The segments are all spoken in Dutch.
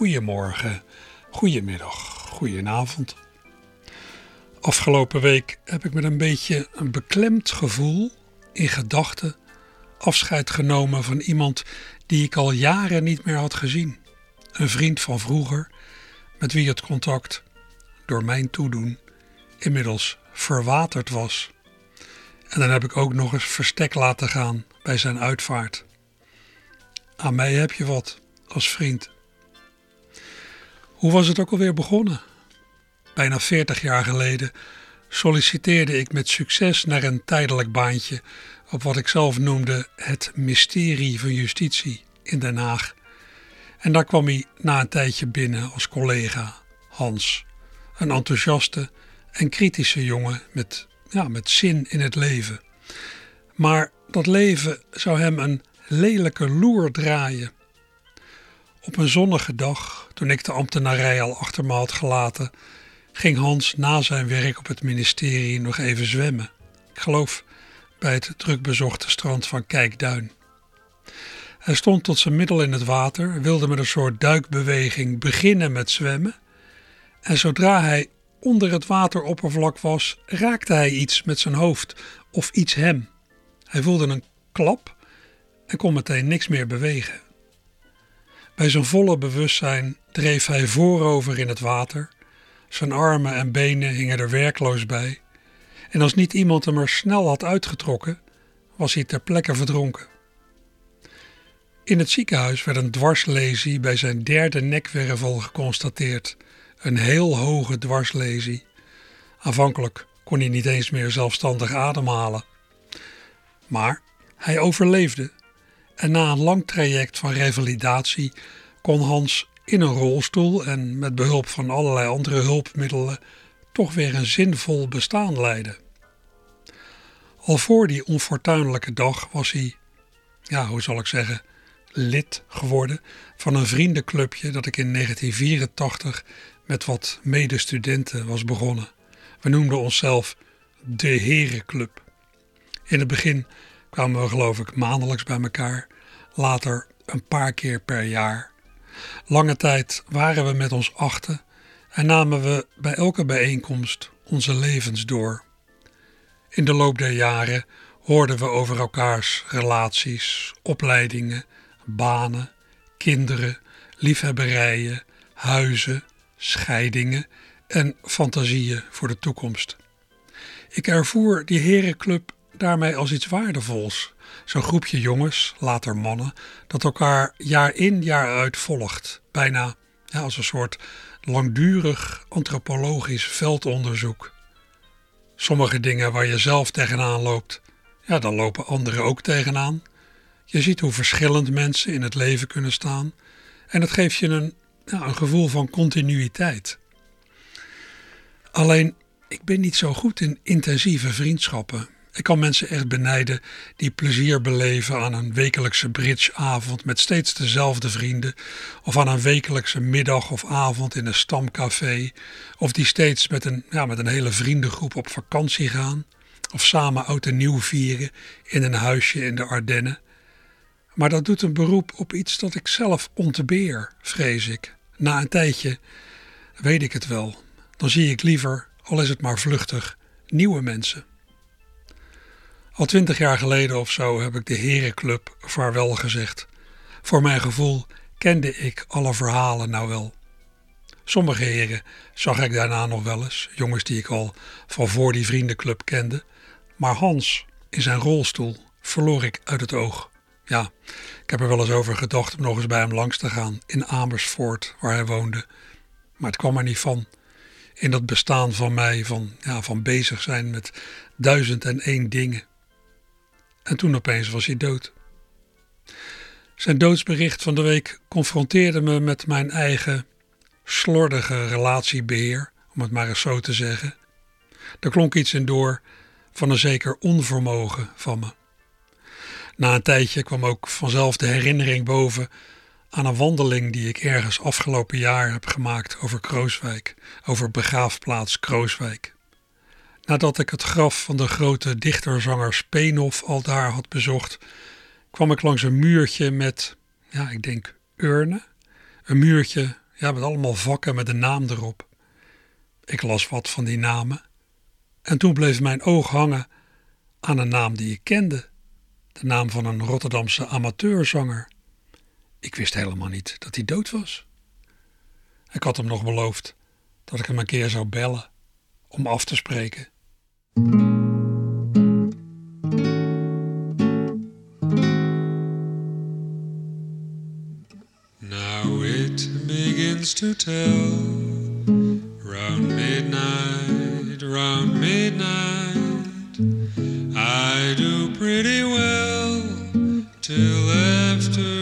Goedemorgen, goedemiddag, goedenavond. Afgelopen week heb ik met een beetje een beklemd gevoel in gedachten afscheid genomen van iemand die ik al jaren niet meer had gezien. Een vriend van vroeger, met wie het contact, door mijn toedoen, inmiddels verwaterd was. En dan heb ik ook nog eens verstek laten gaan bij zijn uitvaart. Aan mij heb je wat als vriend. Hoe was het ook alweer begonnen? Bijna 40 jaar geleden solliciteerde ik met succes naar een tijdelijk baantje op wat ik zelf noemde het mysterie van justitie in Den Haag. En daar kwam hij na een tijdje binnen als collega, Hans. Een enthousiaste en kritische jongen met, ja, met zin in het leven. Maar dat leven zou hem een lelijke loer draaien. Op een zonnige dag, toen ik de ambtenarij al achter me had gelaten, ging Hans na zijn werk op het ministerie nog even zwemmen. Ik geloof bij het drukbezochte strand van Kijkduin. Hij stond tot zijn middel in het water, wilde met een soort duikbeweging beginnen met zwemmen. En zodra hij onder het wateroppervlak was, raakte hij iets met zijn hoofd of iets hem. Hij voelde een klap en kon meteen niks meer bewegen. Bij zijn volle bewustzijn dreef hij voorover in het water. Zijn armen en benen hingen er werkloos bij. En als niet iemand hem er snel had uitgetrokken, was hij ter plekke verdronken. In het ziekenhuis werd een dwarslesie bij zijn derde nekwervel geconstateerd. Een heel hoge dwarslesie. Aanvankelijk kon hij niet eens meer zelfstandig ademhalen. Maar hij overleefde en na een lang traject van revalidatie kon Hans in een rolstoel en met behulp van allerlei andere hulpmiddelen toch weer een zinvol bestaan leiden. Al voor die onfortuinlijke dag was hij, ja, hoe zal ik zeggen, lid geworden van een vriendenclubje dat ik in 1984 met wat medestudenten was begonnen. We noemden onszelf de Herenclub. In het begin kwamen we geloof ik maandelijks bij elkaar, later een paar keer per jaar. Lange tijd waren we met ons achten en namen we bij elke bijeenkomst onze levens door. In de loop der jaren hoorden we over elkaars relaties, opleidingen, banen, kinderen, liefhebberijen, huizen, scheidingen en fantasieën voor de toekomst. Ik ervoer die herenclub daarmee als iets waardevols. Zo'n groepje jongens, later mannen, dat elkaar jaar in jaar uit volgt. Bijna als een soort langdurig antropologisch veldonderzoek. Sommige dingen waar je zelf tegenaan loopt, ja, dan lopen anderen ook tegenaan. Je ziet hoe verschillend mensen in het leven kunnen staan en het geeft je een, een gevoel van continuïteit. Alleen, ik ben niet zo goed in intensieve vriendschappen. Ik kan mensen echt benijden die plezier beleven aan een wekelijkse bridgeavond met steeds dezelfde vrienden, of aan een wekelijkse middag of avond in een stamcafé, of die steeds met een, ja, met een hele vriendengroep op vakantie gaan, of samen oud en nieuw vieren in een huisje in de Ardennen. Maar dat doet een beroep op iets dat ik zelf ontbeer, vrees ik. Na een tijdje weet ik het wel. Dan zie ik liever, al is het maar vluchtig, nieuwe mensen. Al twintig jaar geleden of zo heb ik de Herenclub vaarwel gezegd. Voor mijn gevoel kende ik alle verhalen nou wel. Sommige heren zag ik daarna nog wel eens, jongens die ik al van voor die vriendenclub kende. Maar Hans, in zijn rolstoel, verloor ik uit het oog. Ja, ik heb er wel eens over gedacht om nog eens bij hem langs te gaan in Amersfoort, waar hij woonde. Maar het kwam er niet van. In dat bestaan van mij, van, ja, van bezig zijn met duizend en één dingen. En toen opeens was hij dood. Zijn doodsbericht van de week confronteerde me met mijn eigen slordige relatiebeheer, om het maar eens zo te zeggen. Er klonk iets in door van een zeker onvermogen van me. Na een tijdje kwam ook vanzelf de herinnering boven aan een wandeling die ik ergens afgelopen jaar heb gemaakt over Krooswijk, over begraafplaats Krooswijk. Nadat ik het graf van de grote dichterzanger Speenhof al daar had bezocht, kwam ik langs een muurtje met, ja, ik denk urnen. Een muurtje ja, met allemaal vakken met een naam erop. Ik las wat van die namen. En toen bleef mijn oog hangen aan een naam die ik kende. De naam van een Rotterdamse amateurzanger. Ik wist helemaal niet dat hij dood was. Ik had hem nog beloofd dat ik hem een keer zou bellen om af te spreken. Now it begins to tell round midnight, round midnight. I do pretty well till after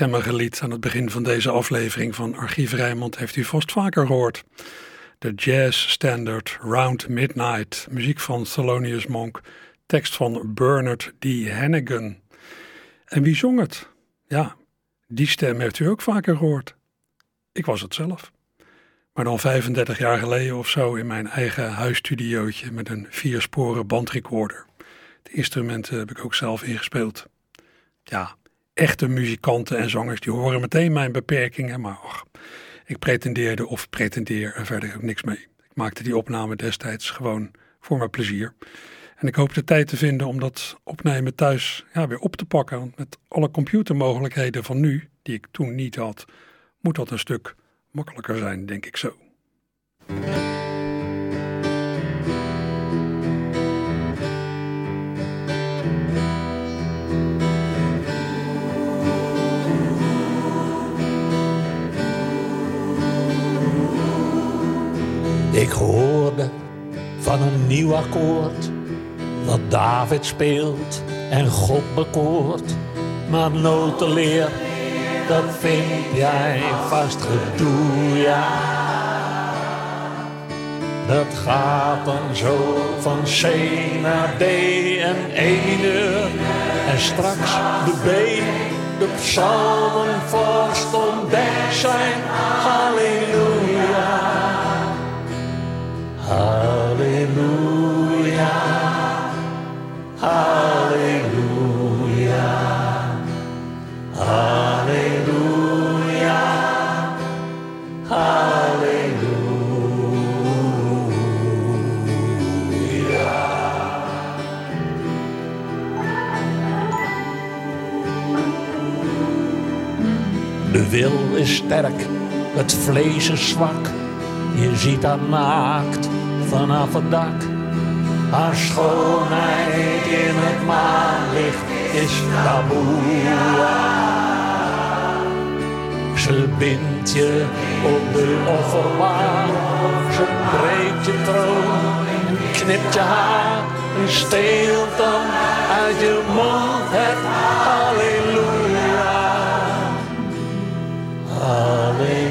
stemmige lied aan het begin van deze aflevering van Archief Rijnmond heeft u vast vaker gehoord. De jazz standard Round Midnight, muziek van Thelonious Monk, tekst van Bernard D. Hannigan. En wie zong het? Ja, die stem heeft u ook vaker gehoord. Ik was het zelf. Maar Maar dan 35 jaar geleden of zo in mijn eigen huisstudiootje met een viersporen bandrecorder. De instrumenten heb ik ook zelf ingespeeld. Ja, echte muzikanten en zangers die horen meteen mijn beperkingen, maar och, ik pretendeerde of pretendeer er verder ook niks mee. Ik maakte die opname destijds gewoon voor mijn plezier. En ik hoop de tijd te vinden om dat opnemen thuis ja, weer op te pakken. Want met alle computermogelijkheden van nu, die ik toen niet had, moet dat een stuk makkelijker zijn, denk ik zo. Ik hoorde van een nieuw akkoord wat David speelt en God bekoort. Maar notenleer, dat vind jij vast gedoe, ja. Dat gaat dan zo van C naar D en E mineur. En straks de B, de psalmen vast ontdekt zijn. Halleluja. Halleluja. Halleluja. Halleluja. Halleluja. De wil is sterk, het vlees is zwak. Je ziet haar naakt vanaf het dak. Haar schoonheid in het maanlicht is taboe. Ze bindt je op de offerbaar. Ze breekt je troon knipt je haar. En steelt dan uit je mond het halleluja. Halleluja.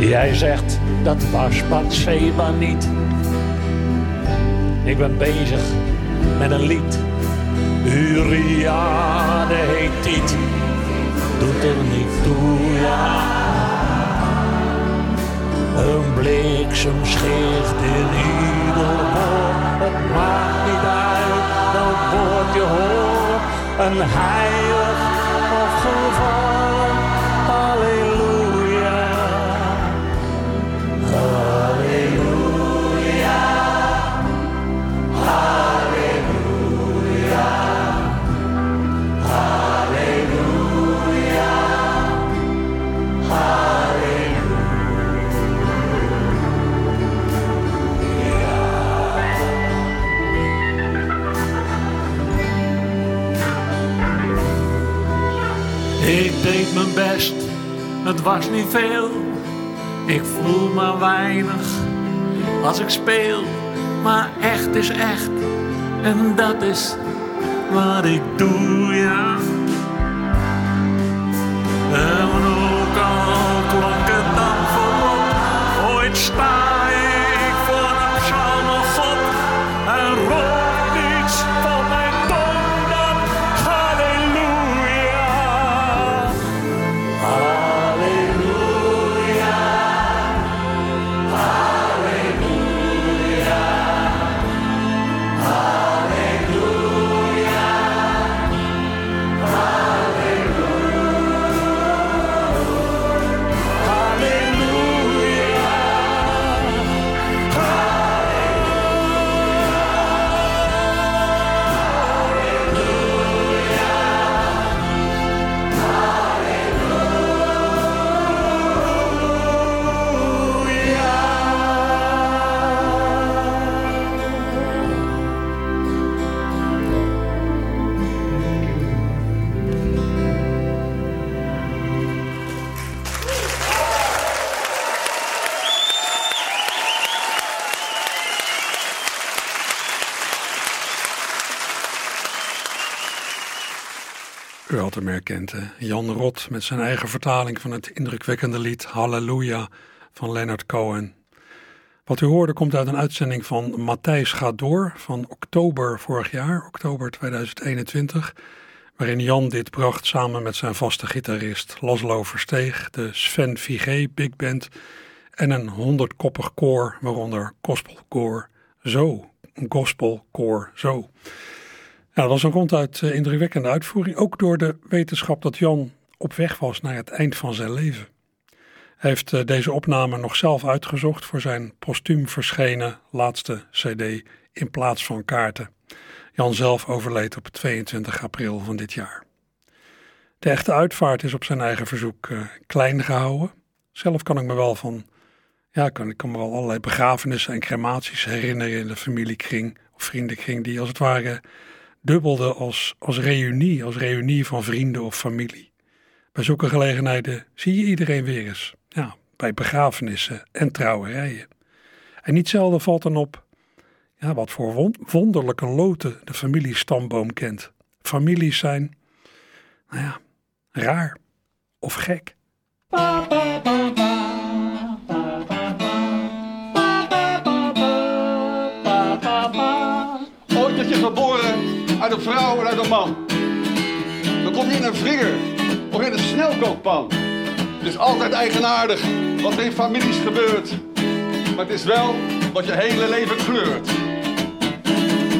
Jij zegt dat was Bathseba niet. Ik ben bezig met een lied. Uriade heet dit. Doet er niet toe, ja. Een bliksem in ieder woord. Het maakt niet uit welk woord je hoort. Een heilig of gevallen. Best, het was niet veel. Ik voel maar weinig als ik speel. Maar echt is echt, en dat is wat ik doe, ja. En ook al klonk het dan voorop, ooit sta Had hem herkend, Jan Rot met zijn eigen vertaling van het indrukwekkende lied Halleluja van Leonard Cohen. Wat u hoorde komt uit een uitzending van Matthijs gaat door van oktober vorig jaar, oktober 2021, waarin Jan dit bracht samen met zijn vaste gitarist Laszlo Versteeg, de Sven Vigé Big Band en een honderdkoppig koor, waaronder gospelkoor Zo, gospelkoor Zo. Ja, dat was een ronduit uh, indrukwekkende uitvoering, ook door de wetenschap dat Jan op weg was naar het eind van zijn leven. Hij heeft uh, deze opname nog zelf uitgezocht voor zijn postuum verschenen laatste CD in plaats van kaarten. Jan zelf overleed op 22 april van dit jaar. De echte uitvaart is op zijn eigen verzoek uh, klein gehouden. Zelf kan ik me wel van, ja, kan, ik kan me wel allerlei begrafenissen en crematies herinneren in de familiekring of vriendenkring, die als het ware dubbelde als, als reunie, als reunie van vrienden of familie. Bij zulke gelegenheden zie je iedereen weer eens. Ja, bij begrafenissen en trouwerijen. En niet zelden valt dan op ja, wat voor wonderlijke loten de familiestamboom kent. Families zijn, nou ja, raar of gek. Uit een vrouw en uit een man. Dan kom je in een vringer of in een snelkookpan. Het is altijd eigenaardig wat in families gebeurt. Maar het is wel wat je hele leven kleurt.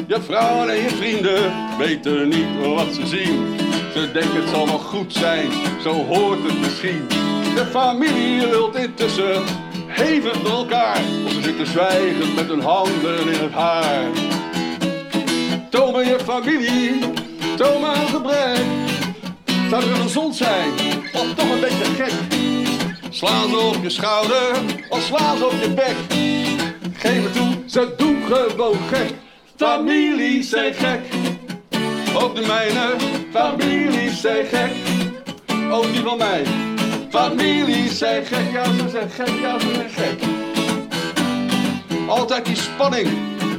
Je vrouwen en je vrienden weten niet wat ze zien. Ze denken het zal nog goed zijn, zo hoort het misschien. De familie lult intussen hevig door elkaar. Of ze zitten zwijgend met hun handen in het haar. Toon je familie, een gebrek. Zou er gezond zijn, of toch een beetje gek? Slaan op je schouder, of slaan ze op je bek. Geef het toe, ze doen gewoon gek. Families zijn gek. Ook de mijne, families zijn gek. Ook die van mij. Families zijn gek, ja ze zijn gek, ja ze zijn gek. Altijd die spanning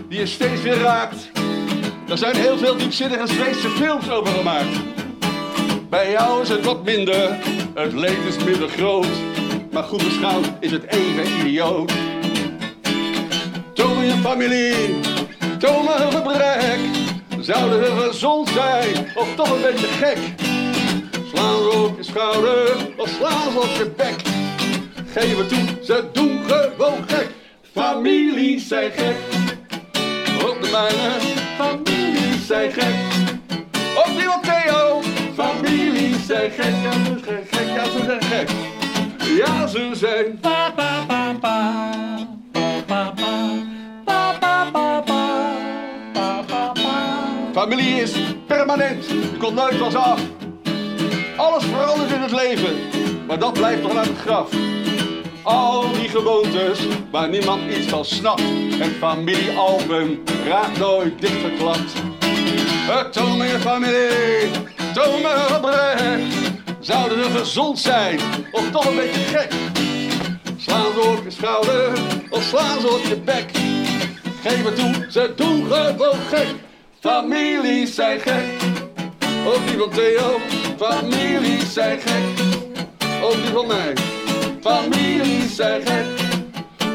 die je steeds weer raakt. Er zijn heel veel diepzinnige Zweedse films over gemaakt. Bij jou is het wat minder, het leed is minder groot. Maar goed beschouwd is het even idioot. Toon je familie, maar een gebrek. Zouden we gezond zijn of toch een beetje gek? Slaan ze op je schouder of slaan ze op je bek. Geef het toe, ze doen gewoon gek. Families zijn gek. Ook de mijne, families zijn gek. Die van Theo, families zijn gek. Ja, ze zijn gek, ja, ze zijn gek. Ja, ze zijn. Pa, pa, pa, pa. Pa, pa, pa. Pa, pa, pa, pa. Familie is permanent. Komt nooit van af. Alles verandert in het leven, maar dat blijft nog naar het graf. Al die gewoontes waar niemand iets van snapt. Het familiealbum raakt nooit dichtgeklapt. Het toon me je familie, me gebrek. Zouden ze gezond zijn of toch een beetje gek? Slaan ze op je schouder of slaan ze op je bek? Geef het toe, ze doen gewoon gek. Families zijn gek. Ook die van Theo, families zijn gek. Ook die van mij, families zijn gek.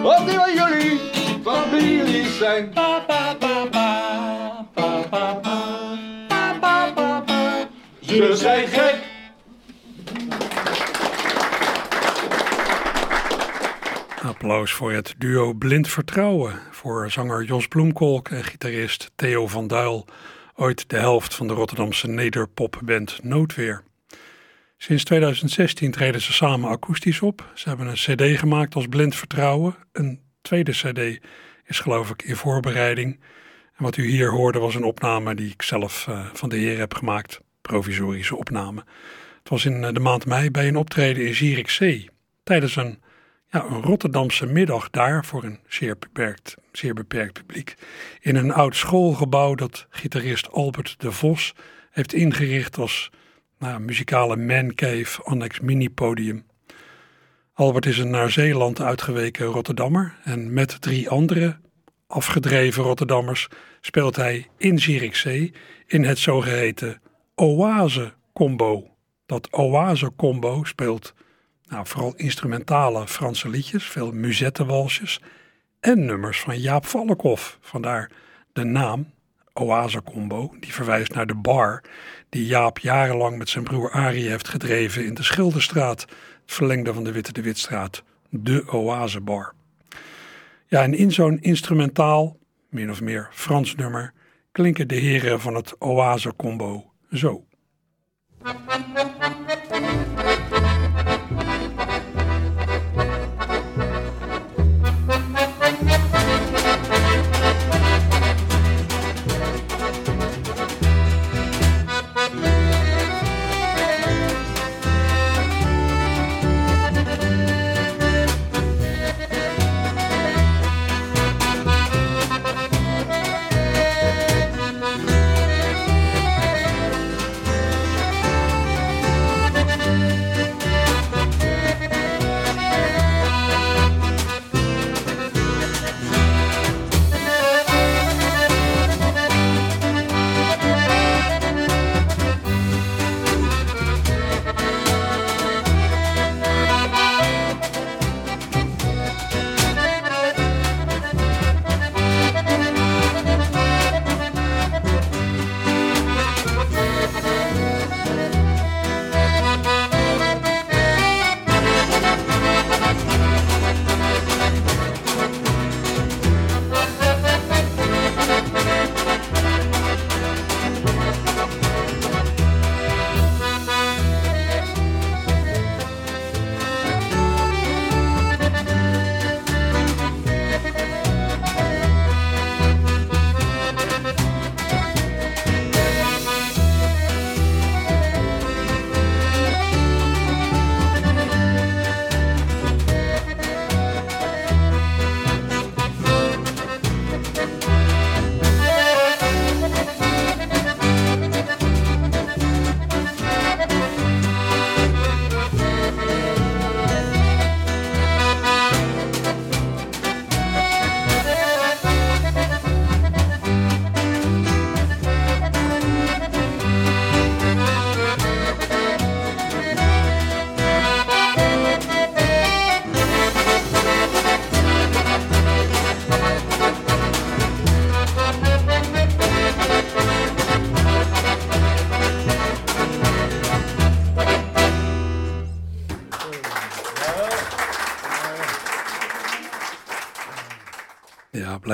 Ook die jullie, families zijn. Pa, pa, pa, pa, pa, pa, pa, pa. Ze zijn gek. Applaus voor het duo Blind Vertrouwen voor zanger Jos Bloemkolk en gitarist Theo van Duil, ooit de helft van de Rotterdamse nederpopband Noodweer. Sinds 2016 treden ze samen akoestisch op. Ze hebben een cd gemaakt als Blind Vertrouwen. Een tweede cd is geloof ik in voorbereiding. En wat u hier hoorde was een opname die ik zelf uh, van de heer heb gemaakt. Provisorische opname. Het was in de maand mei bij een optreden in Zierikzee. Tijdens een ja, een Rotterdamse middag daar voor een zeer beperkt, zeer beperkt publiek. In een oud schoolgebouw dat gitarist Albert de Vos heeft ingericht als nou, muzikale mancave annex mini-podium. Albert is een naar Zeeland uitgeweken Rotterdammer en met drie andere afgedreven Rotterdammers speelt hij in Zierikzee in het zogeheten Oase Combo. Dat Oase Combo speelt nou, vooral instrumentale Franse liedjes, veel muzettenwalsjes en nummers van Jaap Valkhoff. Vandaar de naam Oase Combo, die verwijst naar de bar die Jaap jarenlang met zijn broer Arie heeft gedreven in de Schilderstraat, verlengde van de Witte de Witstraat, de Oase Bar. Ja, en in zo'n instrumentaal, min of meer Frans nummer, klinken de heren van het Oase Combo zo.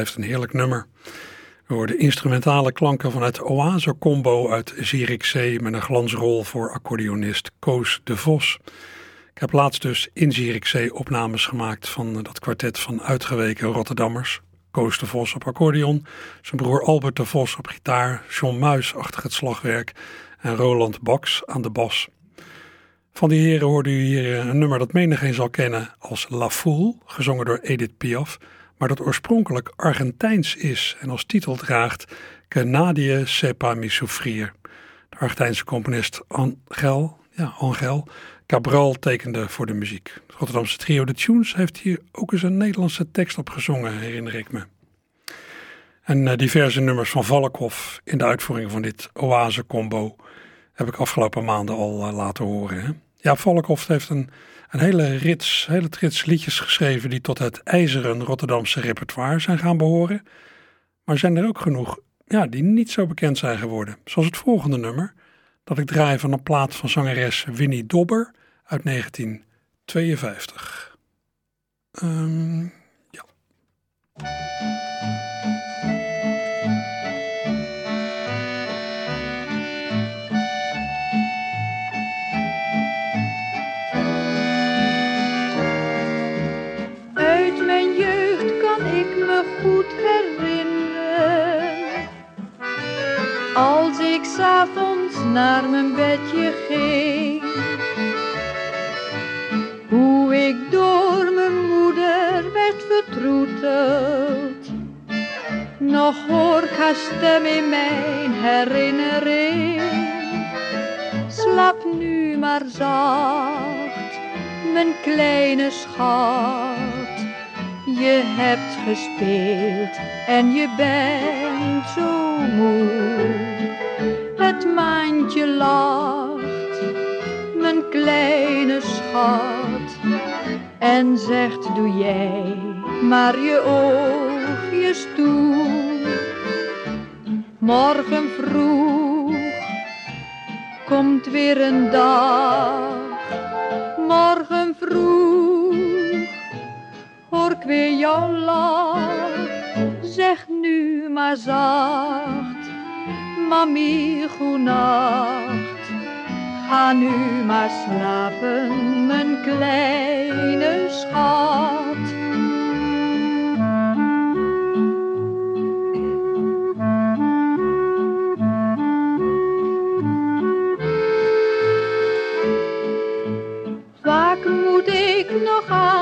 Blijft een heerlijk nummer. We hoorden instrumentale klanken vanuit Oase Combo uit Zierikzee met een glansrol voor accordeonist Koos de Vos. Ik heb laatst dus in Zierikzee opnames gemaakt van dat kwartet van uitgeweken Rotterdammers. Koos de Vos op accordeon, zijn broer Albert de Vos op gitaar, John Muis achter het slagwerk en Roland Baks aan de bas. Van die heren hoorde u hier een nummer dat menigeen zal kennen als La Foule, gezongen door Edith Piaf maar dat oorspronkelijk Argentijns is en als titel draagt Que nadie sepa mi. De Argentijnse componist Angel, ja, Angel Cabral tekende voor de muziek. Het Rotterdamse trio The Tunes heeft hier ook eens een Nederlandse tekst op gezongen, herinner ik me. En uh, diverse nummers van Valkhoff in de uitvoering van dit Oase-combo heb ik afgelopen maanden al uh, laten horen. Hè? Ja, Valkhoff heeft een een hele rits, hele trits liedjes geschreven die tot het ijzeren Rotterdamse repertoire zijn gaan behoren. Maar zijn er ook genoeg ja, die niet zo bekend zijn geworden. Zoals het volgende nummer, dat ik draai van een plaat van zangeres Winnie Dobber uit 1952. Um, ja. S'avonds naar mijn bedje ging. Hoe ik door mijn moeder werd vertroeteld. Nog hoor haar stem in mijn herinnering. Slap nu maar zacht, mijn kleine schat je hebt gespeeld en je bent zo moe. Het maandje lacht mijn kleine schat. En zegt, doe jij maar je oogjes toe. Morgen vroeg komt weer een dag. Morgen vroeg hoor ik weer jouw lach. Zeg nu maar zacht, mami, goenacht. Ga nu maar slapen, mijn kleine schat. Vaak moet ik nog aan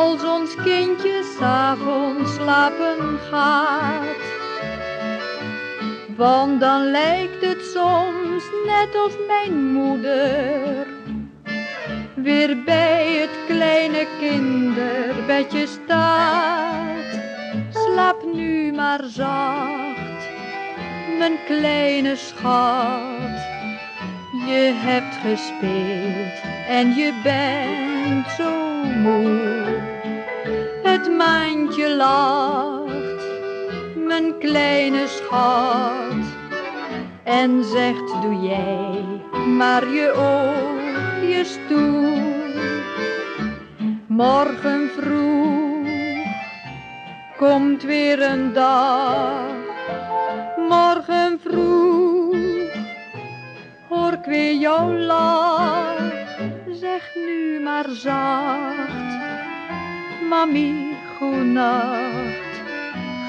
Als ons kindje s'avonds slapen gaat. Want dan lijkt het soms net als mijn moeder. Weer bij het kleine kinderbedje staat. Slaap nu maar zacht, mijn kleine schat. Je hebt gespeeld en je bent zo moe. Het lacht, mijn kleine schat. En zegt, doe jij maar je oogjes toe. Morgen vroeg komt weer een dag. Morgen vroeg hoor ik weer jouw lach. Zeg nu maar zacht, mami, goenacht.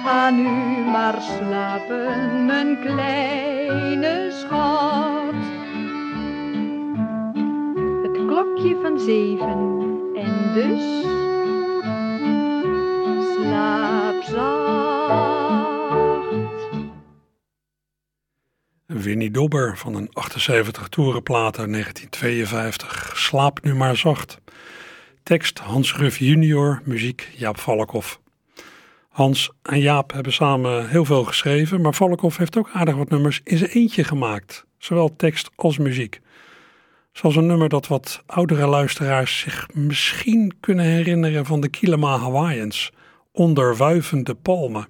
Ga nu maar slapen, mijn kleine schat. Het klokje van zeven en dus slaap zacht. Winnie Dobber van een 78 toerenplaat uit 1952. Slaap nu maar zacht. Tekst Hans Ruff junior, muziek Jaap Valkhoff. Hans en Jaap hebben samen heel veel geschreven, maar Valkhoff heeft ook aardig wat nummers in zijn eentje gemaakt. Zowel tekst als muziek. Zoals een nummer dat wat oudere luisteraars zich misschien kunnen herinneren van de Kilama Hawaiians, Onder wuivende palmen.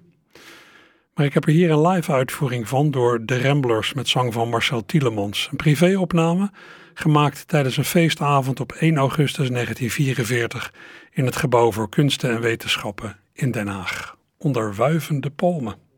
Maar ik heb er hier een live uitvoering van door de Ramblers met zang van Marcel Tielemans. Een privéopname gemaakt tijdens een feestavond op 1 augustus 1944 in het Gebouw voor Kunsten en Wetenschappen in Den Haag. Onder wuivende palmen.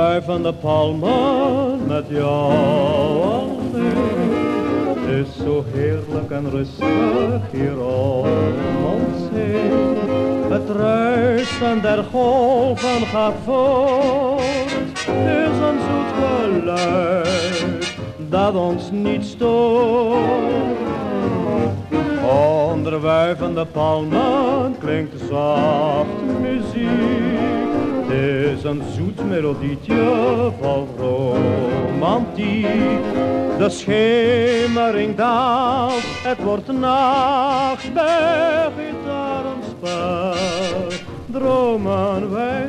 Onder wuivende palmen met jou alleen. Het is zo heerlijk en rustig hier om ons heen. Het ruisen der golven gaat voort. Is een zoet geluid dat ons niet stoort. Onder wuivende palmen klinkt zacht muziek. Is een zoet melodietje vol romantiek. De schemering daalt, het wordt nacht bij gitarenspel. Dromen wij.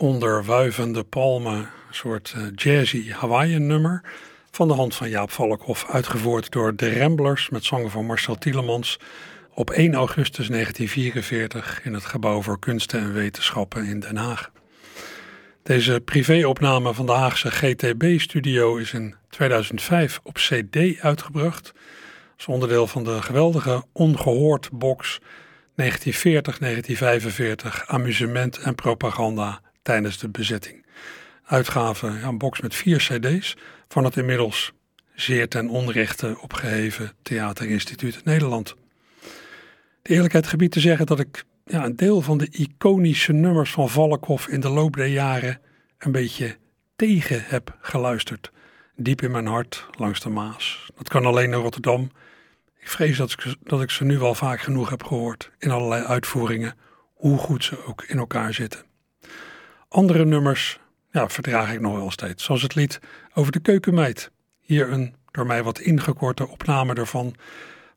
Onder wuivende palmen, een soort uh, jazzy Hawaiian nummer. Van de hand van Jaap Valkhoff, uitgevoerd door de Ramblers met zongen van Marcel Tielemans. Op 1 augustus 1944 in het Gebouw voor Kunsten en Wetenschappen in Den Haag. Deze privéopname van de Haagse GTB-studio is in 2005 op CD uitgebracht. Als onderdeel van de geweldige Ongehoord box 1940-1945 Amusement en Propaganda tijdens de bezetting. Uitgave, ja, een box met vier CD's van het inmiddels zeer ten onrechte opgeheven Theaterinstituut Nederland. De eerlijkheid gebied te zeggen dat ik ja, een deel van de iconische nummers van Valkhoff in de loop der jaren een beetje tegen heb geluisterd. Diep in mijn hart, langs de Maas. Dat kan alleen in Rotterdam. Ik vrees dat ik, dat ik ze nu wel vaak genoeg heb gehoord in allerlei uitvoeringen, hoe goed ze ook in elkaar zitten. Andere nummers verdraag ik nog wel steeds, zoals het lied over de keukenmeid. Hier een door mij wat ingekorte opname ervan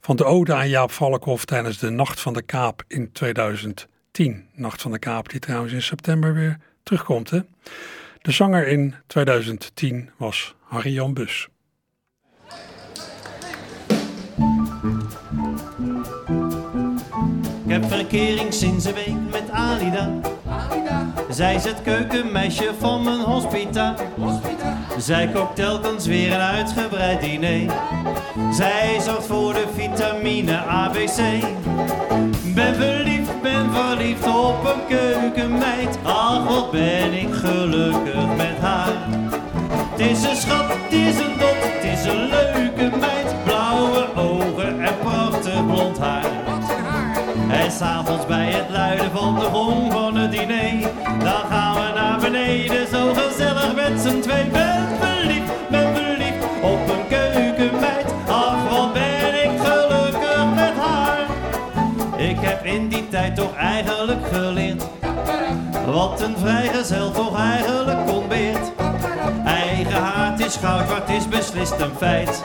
van de ode aan Jaap Valkhoff tijdens de Nacht van de Kaap in 2010. Nacht van de Kaap die trouwens in september weer terugkomt. Hè? De zanger in 2010 was Harry Jan Bus. Ik heb verkering sinds een week met Alida. Zij is het keukenmeisje van mijn hospita. Zij kookt telkens weer een uitgebreid diner. Zij zorgt voor de vitamine ABC. Ben verliefd, ben verliefd op een keukenmeid. Ach, wat ben ik gelukkig met haar. Het is een schat, het is een dot, het is een leuke meid. S'avonds bij het luiden van de gong van het diner, dan gaan we naar beneden, zo gezellig met z'n twee. Ben verliefd, ben verliefd op een keukenmeid. Ach, wat ben ik gelukkig met haar. Ik heb in die tijd toch eigenlijk geleerd, wat een vrijgezel toch eigenlijk ontbeert. Haard is goud, het is beslist een feit.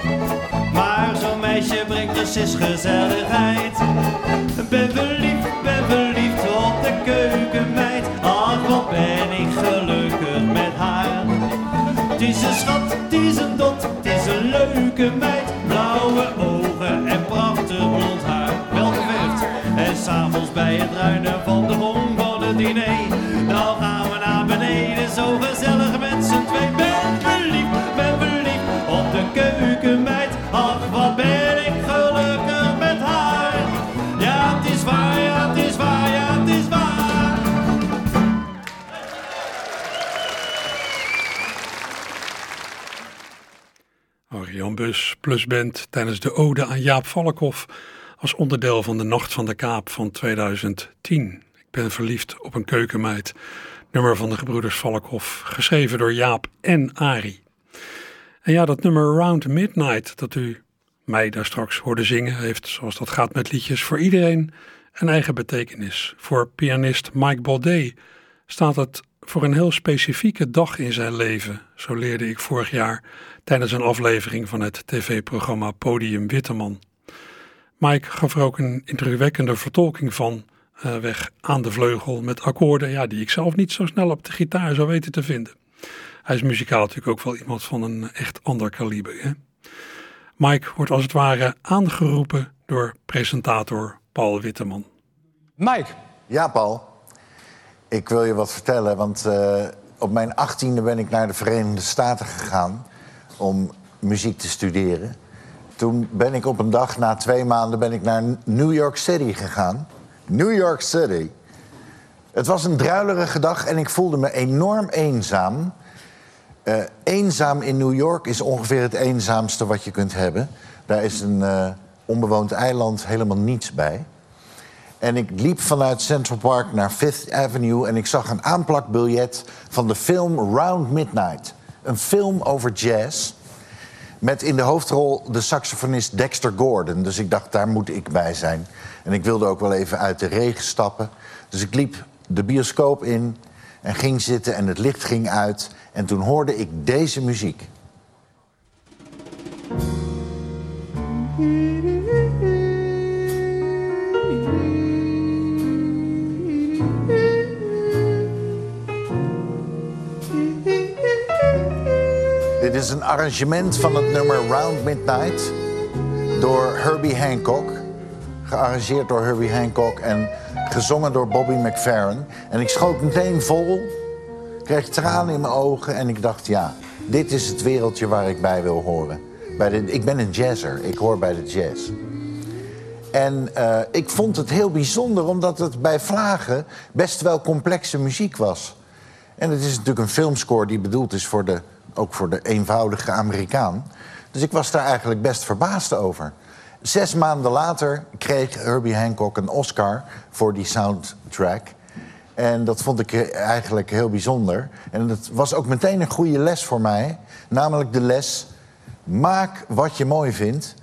Maar zo'n meisje brengt dus eens gezelligheid. Ben verliefd, ben verliefd op de keukenmeid. Ach, wat ben ik gelukkig met haar. Het is een schat, het is een dot, het is een leuke meid. Blauwe ogen en prachtig blond haar. Wel geverfd. En s'avonds bij het ruinen van de gong van het diner. Keukenmeid. Ach, wat ben ik gelukkig met haar. Ja, het is waar, ja, het is waar, ja, het is waar. Orion Bus plus band tijdens de ode aan Jaap Valkhoff als onderdeel van de Nacht van de Kaap van 2010. Ik ben verliefd op een keukenmeid. Nummer van de gebroeders Valkhoff, geschreven door Jaap en Ari. En ja, dat nummer Round Midnight dat u mij daar straks hoorde zingen, heeft, zoals dat gaat met liedjes, voor iedereen een eigen betekenis. Voor pianist Mike Baudet staat het voor een heel specifieke dag in zijn leven. Zo leerde ik vorig jaar tijdens een aflevering van het tv-programma Podium Witteman. Mike gaf er ook een indrukwekkende vertolking van uh, weg aan de vleugel met akkoorden ja, die ik zelf niet zo snel op de gitaar zou weten te vinden. Hij is muzikaal natuurlijk ook wel iemand van een echt ander kaliber. Hè? Mike wordt als het ware aangeroepen door presentator Paul Witteman. Mike. Ja, Paul. Ik wil je wat vertellen, want uh, op mijn achttiende ben ik naar de Verenigde Staten gegaan om muziek te studeren. Toen ben ik op een dag, na twee maanden, ben ik naar New York City gegaan. New York City. Het was een druilerige dag en ik voelde me enorm eenzaam. Uh, eenzaam in New York is ongeveer het eenzaamste wat je kunt hebben. Daar is een uh, onbewoond eiland helemaal niets bij. En ik liep vanuit Central Park naar Fifth Avenue en ik zag een aanplakbiljet van de film Round Midnight. Een film over jazz. Met in de hoofdrol de saxofonist Dexter Gordon. Dus ik dacht, daar moet ik bij zijn. En ik wilde ook wel even uit de regen stappen. Dus ik liep de bioscoop in en ging zitten en het licht ging uit. En toen hoorde ik deze muziek. Dit is een arrangement van het nummer Round Midnight door Herbie Hancock. Gearrangeerd door Herbie Hancock en gezongen door Bobby McFerrin. En ik schoot meteen vol, kreeg tranen in mijn ogen en ik dacht, ja, dit is het wereldje waar ik bij wil horen. Bij de, ik ben een jazzer, ik hoor bij de jazz. En uh, ik vond het heel bijzonder omdat het bij Vlagen best wel complexe muziek was. En het is natuurlijk een filmscore die bedoeld is voor de, ook voor de eenvoudige Amerikaan. Dus ik was daar eigenlijk best verbaasd over. Zes maanden later kreeg Herbie Hancock een Oscar voor die soundtrack. En dat vond ik eigenlijk heel bijzonder. En dat was ook meteen een goede les voor mij. Namelijk de les: maak wat je mooi vindt.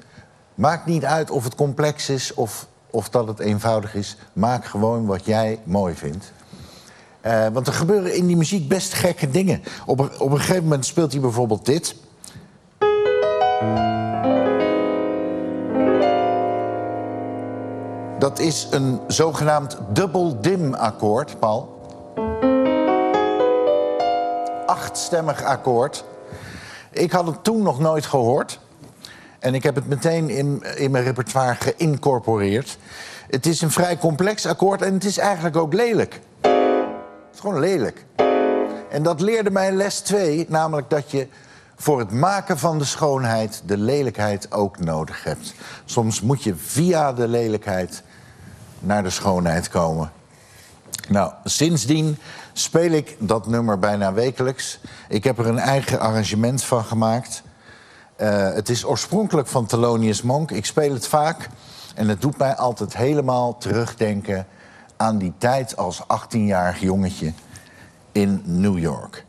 Maakt niet uit of het complex is of, of dat het eenvoudig is. Maak gewoon wat jij mooi vindt. Uh, want er gebeuren in die muziek best gekke dingen. Op op een gegeven moment speelt hij bijvoorbeeld dit. Dat is een zogenaamd double dim akkoord, Paul. Achtstemmig akkoord. Ik had het toen nog nooit gehoord. En ik heb het meteen in, in mijn repertoire geïncorporeerd. Het is een vrij complex akkoord en het is eigenlijk ook lelijk. Het is gewoon lelijk. En dat leerde mij les 2, namelijk dat je voor het maken van de schoonheid de lelijkheid ook nodig hebt. Soms moet je via de lelijkheid naar de schoonheid komen. Nou, sindsdien speel ik dat nummer bijna wekelijks. Ik heb er een eigen arrangement van gemaakt. Uh, het is oorspronkelijk van Thelonious Monk. Ik speel het vaak en het doet mij altijd helemaal terugdenken aan die tijd als 18-jarig jongetje in New York.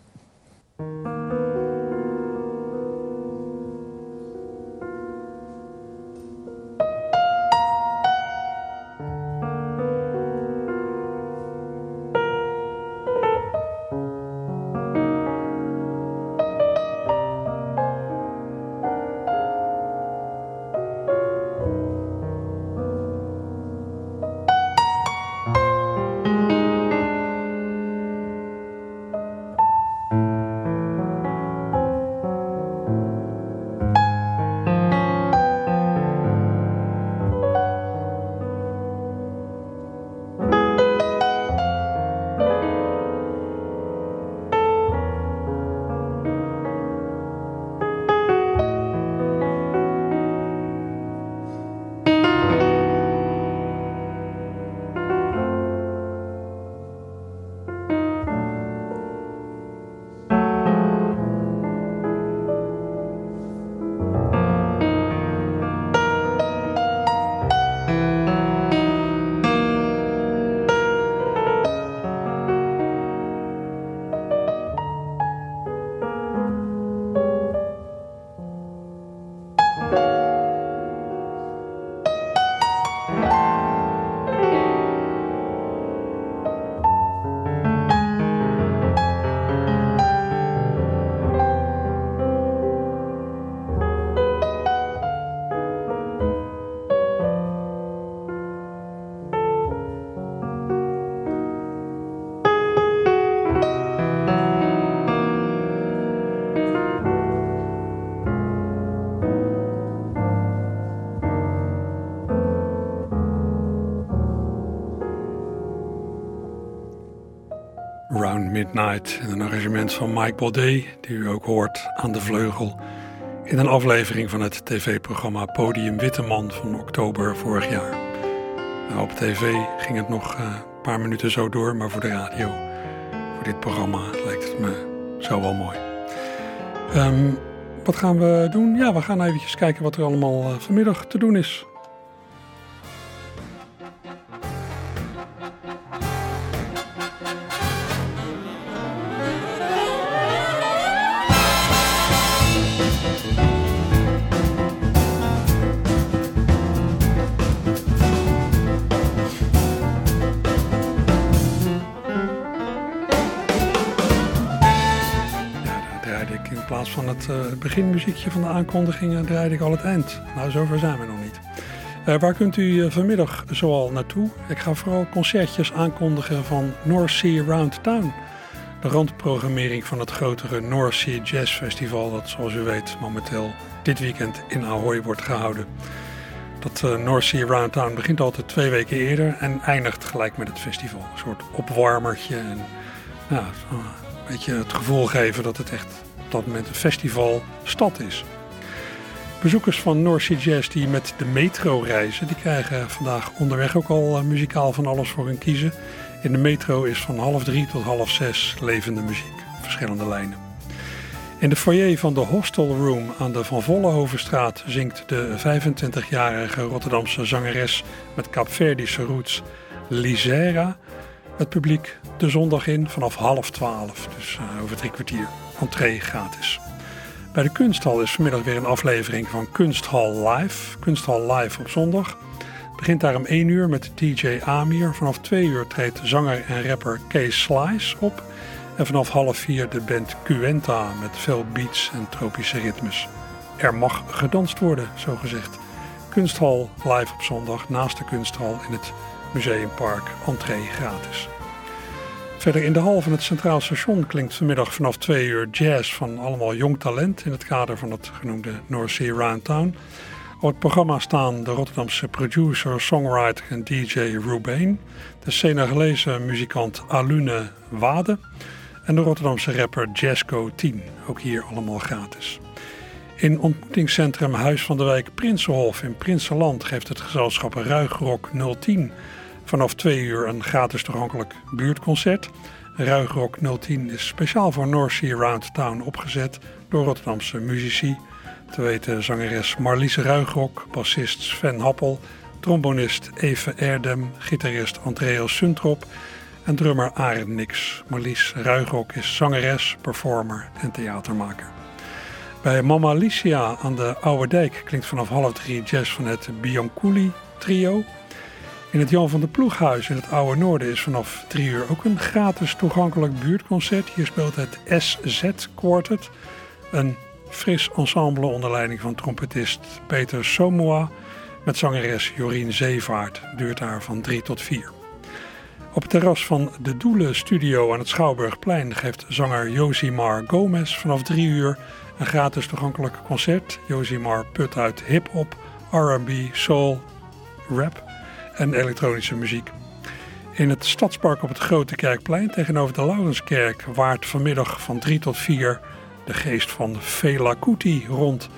Midnight. Een arrangement van Mike Baudet, die u ook hoort aan de vleugel. In een aflevering van het tv-programma Podium Witteman van oktober vorig jaar. Nou, op tv ging het nog eh, een paar minuten zo door, maar voor de radio, voor dit programma, lijkt het me zo wel mooi. Ehm, wat gaan we doen? Ja, we gaan even kijken wat er allemaal uh, vanmiddag te doen is. Van de aankondigingen draaide ik al het eind. Nou, zover zijn we nog niet. Uh, waar kunt u uh, vanmiddag zoal naartoe? Ik ga vooral concertjes aankondigen van North Sea Round Town. de randprogrammering van het grotere North Sea Jazz Festival, dat zoals u weet momenteel dit weekend in Ahoy wordt gehouden. Dat uh, North Sea Roundtown begint altijd twee weken eerder en eindigt gelijk met het festival. Een soort opwarmertje en een beetje het gevoel geven dat het echt dat moment een festivalstad is. Bezoekers van North Sea Jazz die met de metro reizen, die krijgen vandaag onderweg ook al uh, muzikaal van alles voor hun kiezen. In de metro is van half drie tot half zes levende muziek, verschillende lijnen. In de foyer van de Hostel Room aan de Van Vollenhovenstraat zingt de 25-jarige Rotterdamse zangeres met Kaapverdische roots Lisera het publiek de zondag in vanaf half twaalf, dus uh, over drie kwartier. Entree gratis. Bij de Kunsthal is vanmiddag weer een aflevering van Kunsthal Live. Kunsthal Live op zondag. Begint daar om 1 uur met DJ Amir. Vanaf 2 uur treedt zanger en rapper Kees Slice op. En vanaf half 4 de band Cuenta met veel beats en tropische ritmes. Er mag gedanst worden, zo gezegd. Kunsthal live op zondag naast de Kunsthal in het Museumpark. Entree gratis. Verder in de hal van het Centraal Station klinkt vanmiddag vanaf 2 uur jazz van allemaal jong talent in het kader van het genoemde North Sea Roundtown. Op het programma staan de Rotterdamse producer, songwriter en DJ Rubain, de Senegalese muzikant Alune Wade en de Rotterdamse rapper Jesco 10, ook hier allemaal gratis. In ontmoetingscentrum Huis van de Wijk Prinsenhof in Prinsenland geeft het gezelschap Ruigrok 010 vanaf 2 uur een gratis toegankelijk buurtconcert. Ruigrok 010 is speciaal voor North Sea Round Town opgezet door Rotterdamse muzici. Te weten zangeres Marliese Ruigrok, bassist Sven Happel, trombonist Eve Erdem, gitarist Andreas Suntrop en drummer Arend Nix. Marlies Ruigrok is zangeres, performer en theatermaker. Bij Mama Alicia aan de Oude Dijk klinkt vanaf half drie jazz van het Bianculli trio. In het Jan van der Ploeghuis in het Oude Noorden is vanaf drie uur ook een gratis toegankelijk buurtconcert. Hier speelt het SZ Quartet, een fris ensemble onder leiding van trompetist Peter Somoa met zangeres Jorien Zeevaart. Duurt daar van 3 tot 4. Op het terras van de Doelen Studio aan het Schouwburgplein geeft zanger Josimar Gomez vanaf 3 uur een gratis toegankelijk concert. Josimar put uit hip-hop, RB, soul, rap en elektronische muziek. In het Stadspark op het Grote Kerkplein tegenover de Laurenskerk waart vanmiddag van 3 tot 4 de geest van Fela Kuti rond.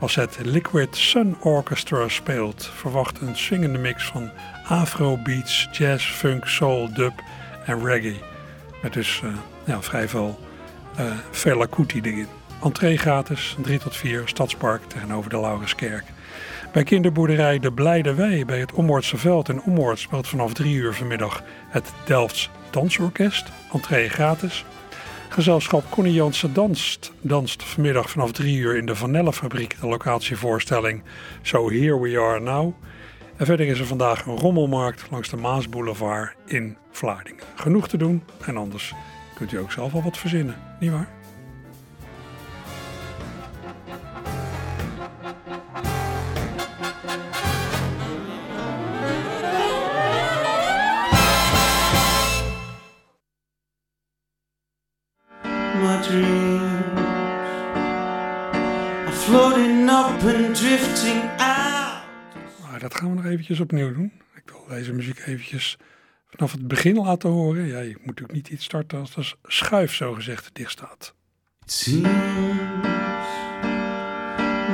Als het Liquid Sun Orchestra speelt, verwacht een swingende mix van afrobeats, jazz, funk, soul, dub en reggae. Met dus uh, ja, vrij veel uh, Fela Kuti erin. Entree gratis, 3 tot 4, Stadspark tegenover de Laurenskerk. Bij kinderboerderij De Blijde Wei bij het Ommoordse Veld in Ommoord speelt vanaf 3 uur vanmiddag het Delfts Dansorkest. Entree gratis. Gezelschap Connie Jansen danst, danst vanmiddag vanaf 3 uur in de Vanellenfabriek de locatievoorstelling So Here We Are Now. En verder is er vandaag een rommelmarkt langs de Maasboulevard in Vlaardingen. Genoeg te doen en anders kunt u ook zelf al wat verzinnen, nietwaar? Dat gaan we nog eventjes opnieuw doen. Ik wil deze muziek eventjes vanaf het begin laten horen. Ja, je moet natuurlijk niet iets starten als de schuif zogezegd dicht staat. It seems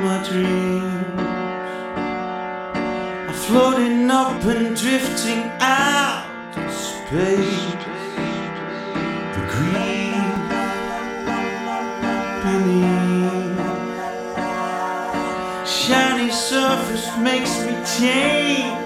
my dreams are floating up and drifting out of space. The green beneath shiny surface makes me gente!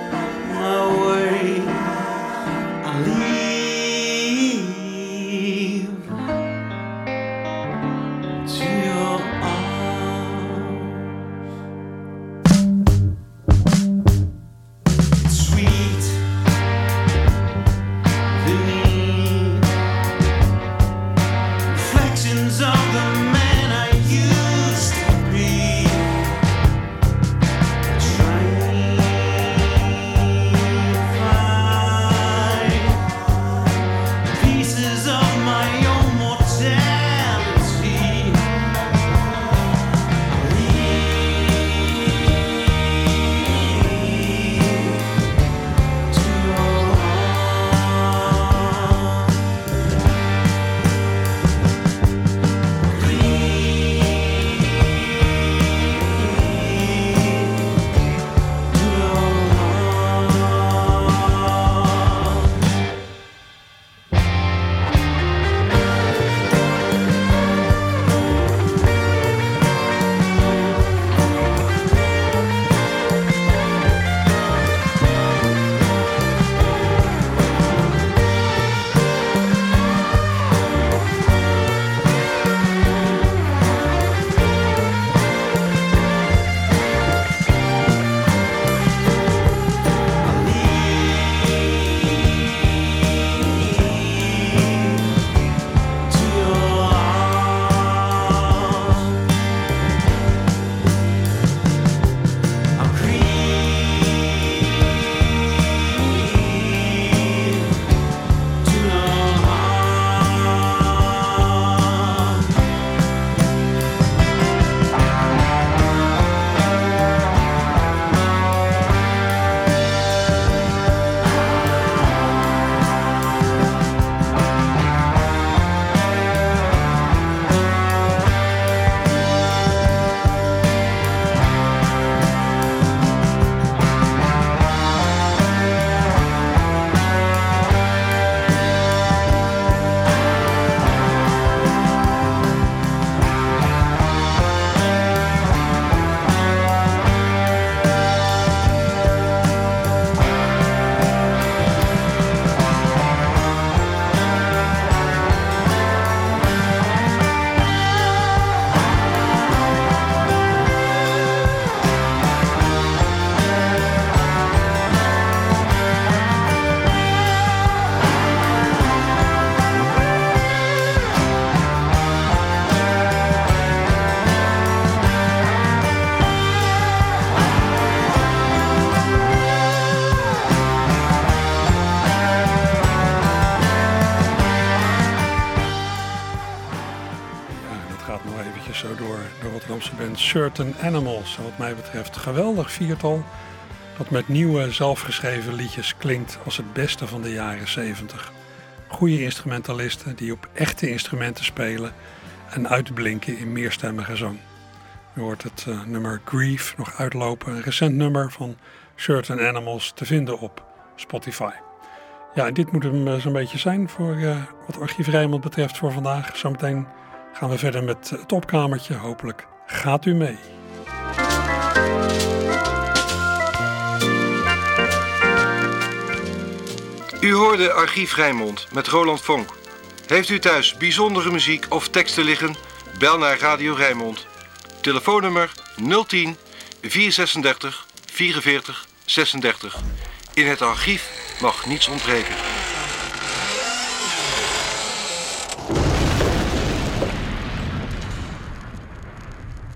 Certain Animals. Wat mij betreft geweldig viertal dat met nieuwe zelfgeschreven liedjes klinkt als het beste van de jaren 70. Goede instrumentalisten die op echte instrumenten spelen en uitblinken in meerstemmige zang. U hoort het uh, nummer Grief nog uitlopen, een recent nummer van Certain Animals te vinden op Spotify. Ja, en dit moet hem uh, zo'n beetje zijn voor uh, wat Archief Rijnmond betreft voor vandaag. Zometeen gaan we verder met het opkamertje. Hopelijk gaat u mee. U hoorde Archief Rijnmond met Roland Vonk. Heeft u thuis bijzondere muziek of teksten liggen? Bel naar Radio Rijnmond. Telefoonnummer 010 436 44 36. In het archief mag niets ontbreken.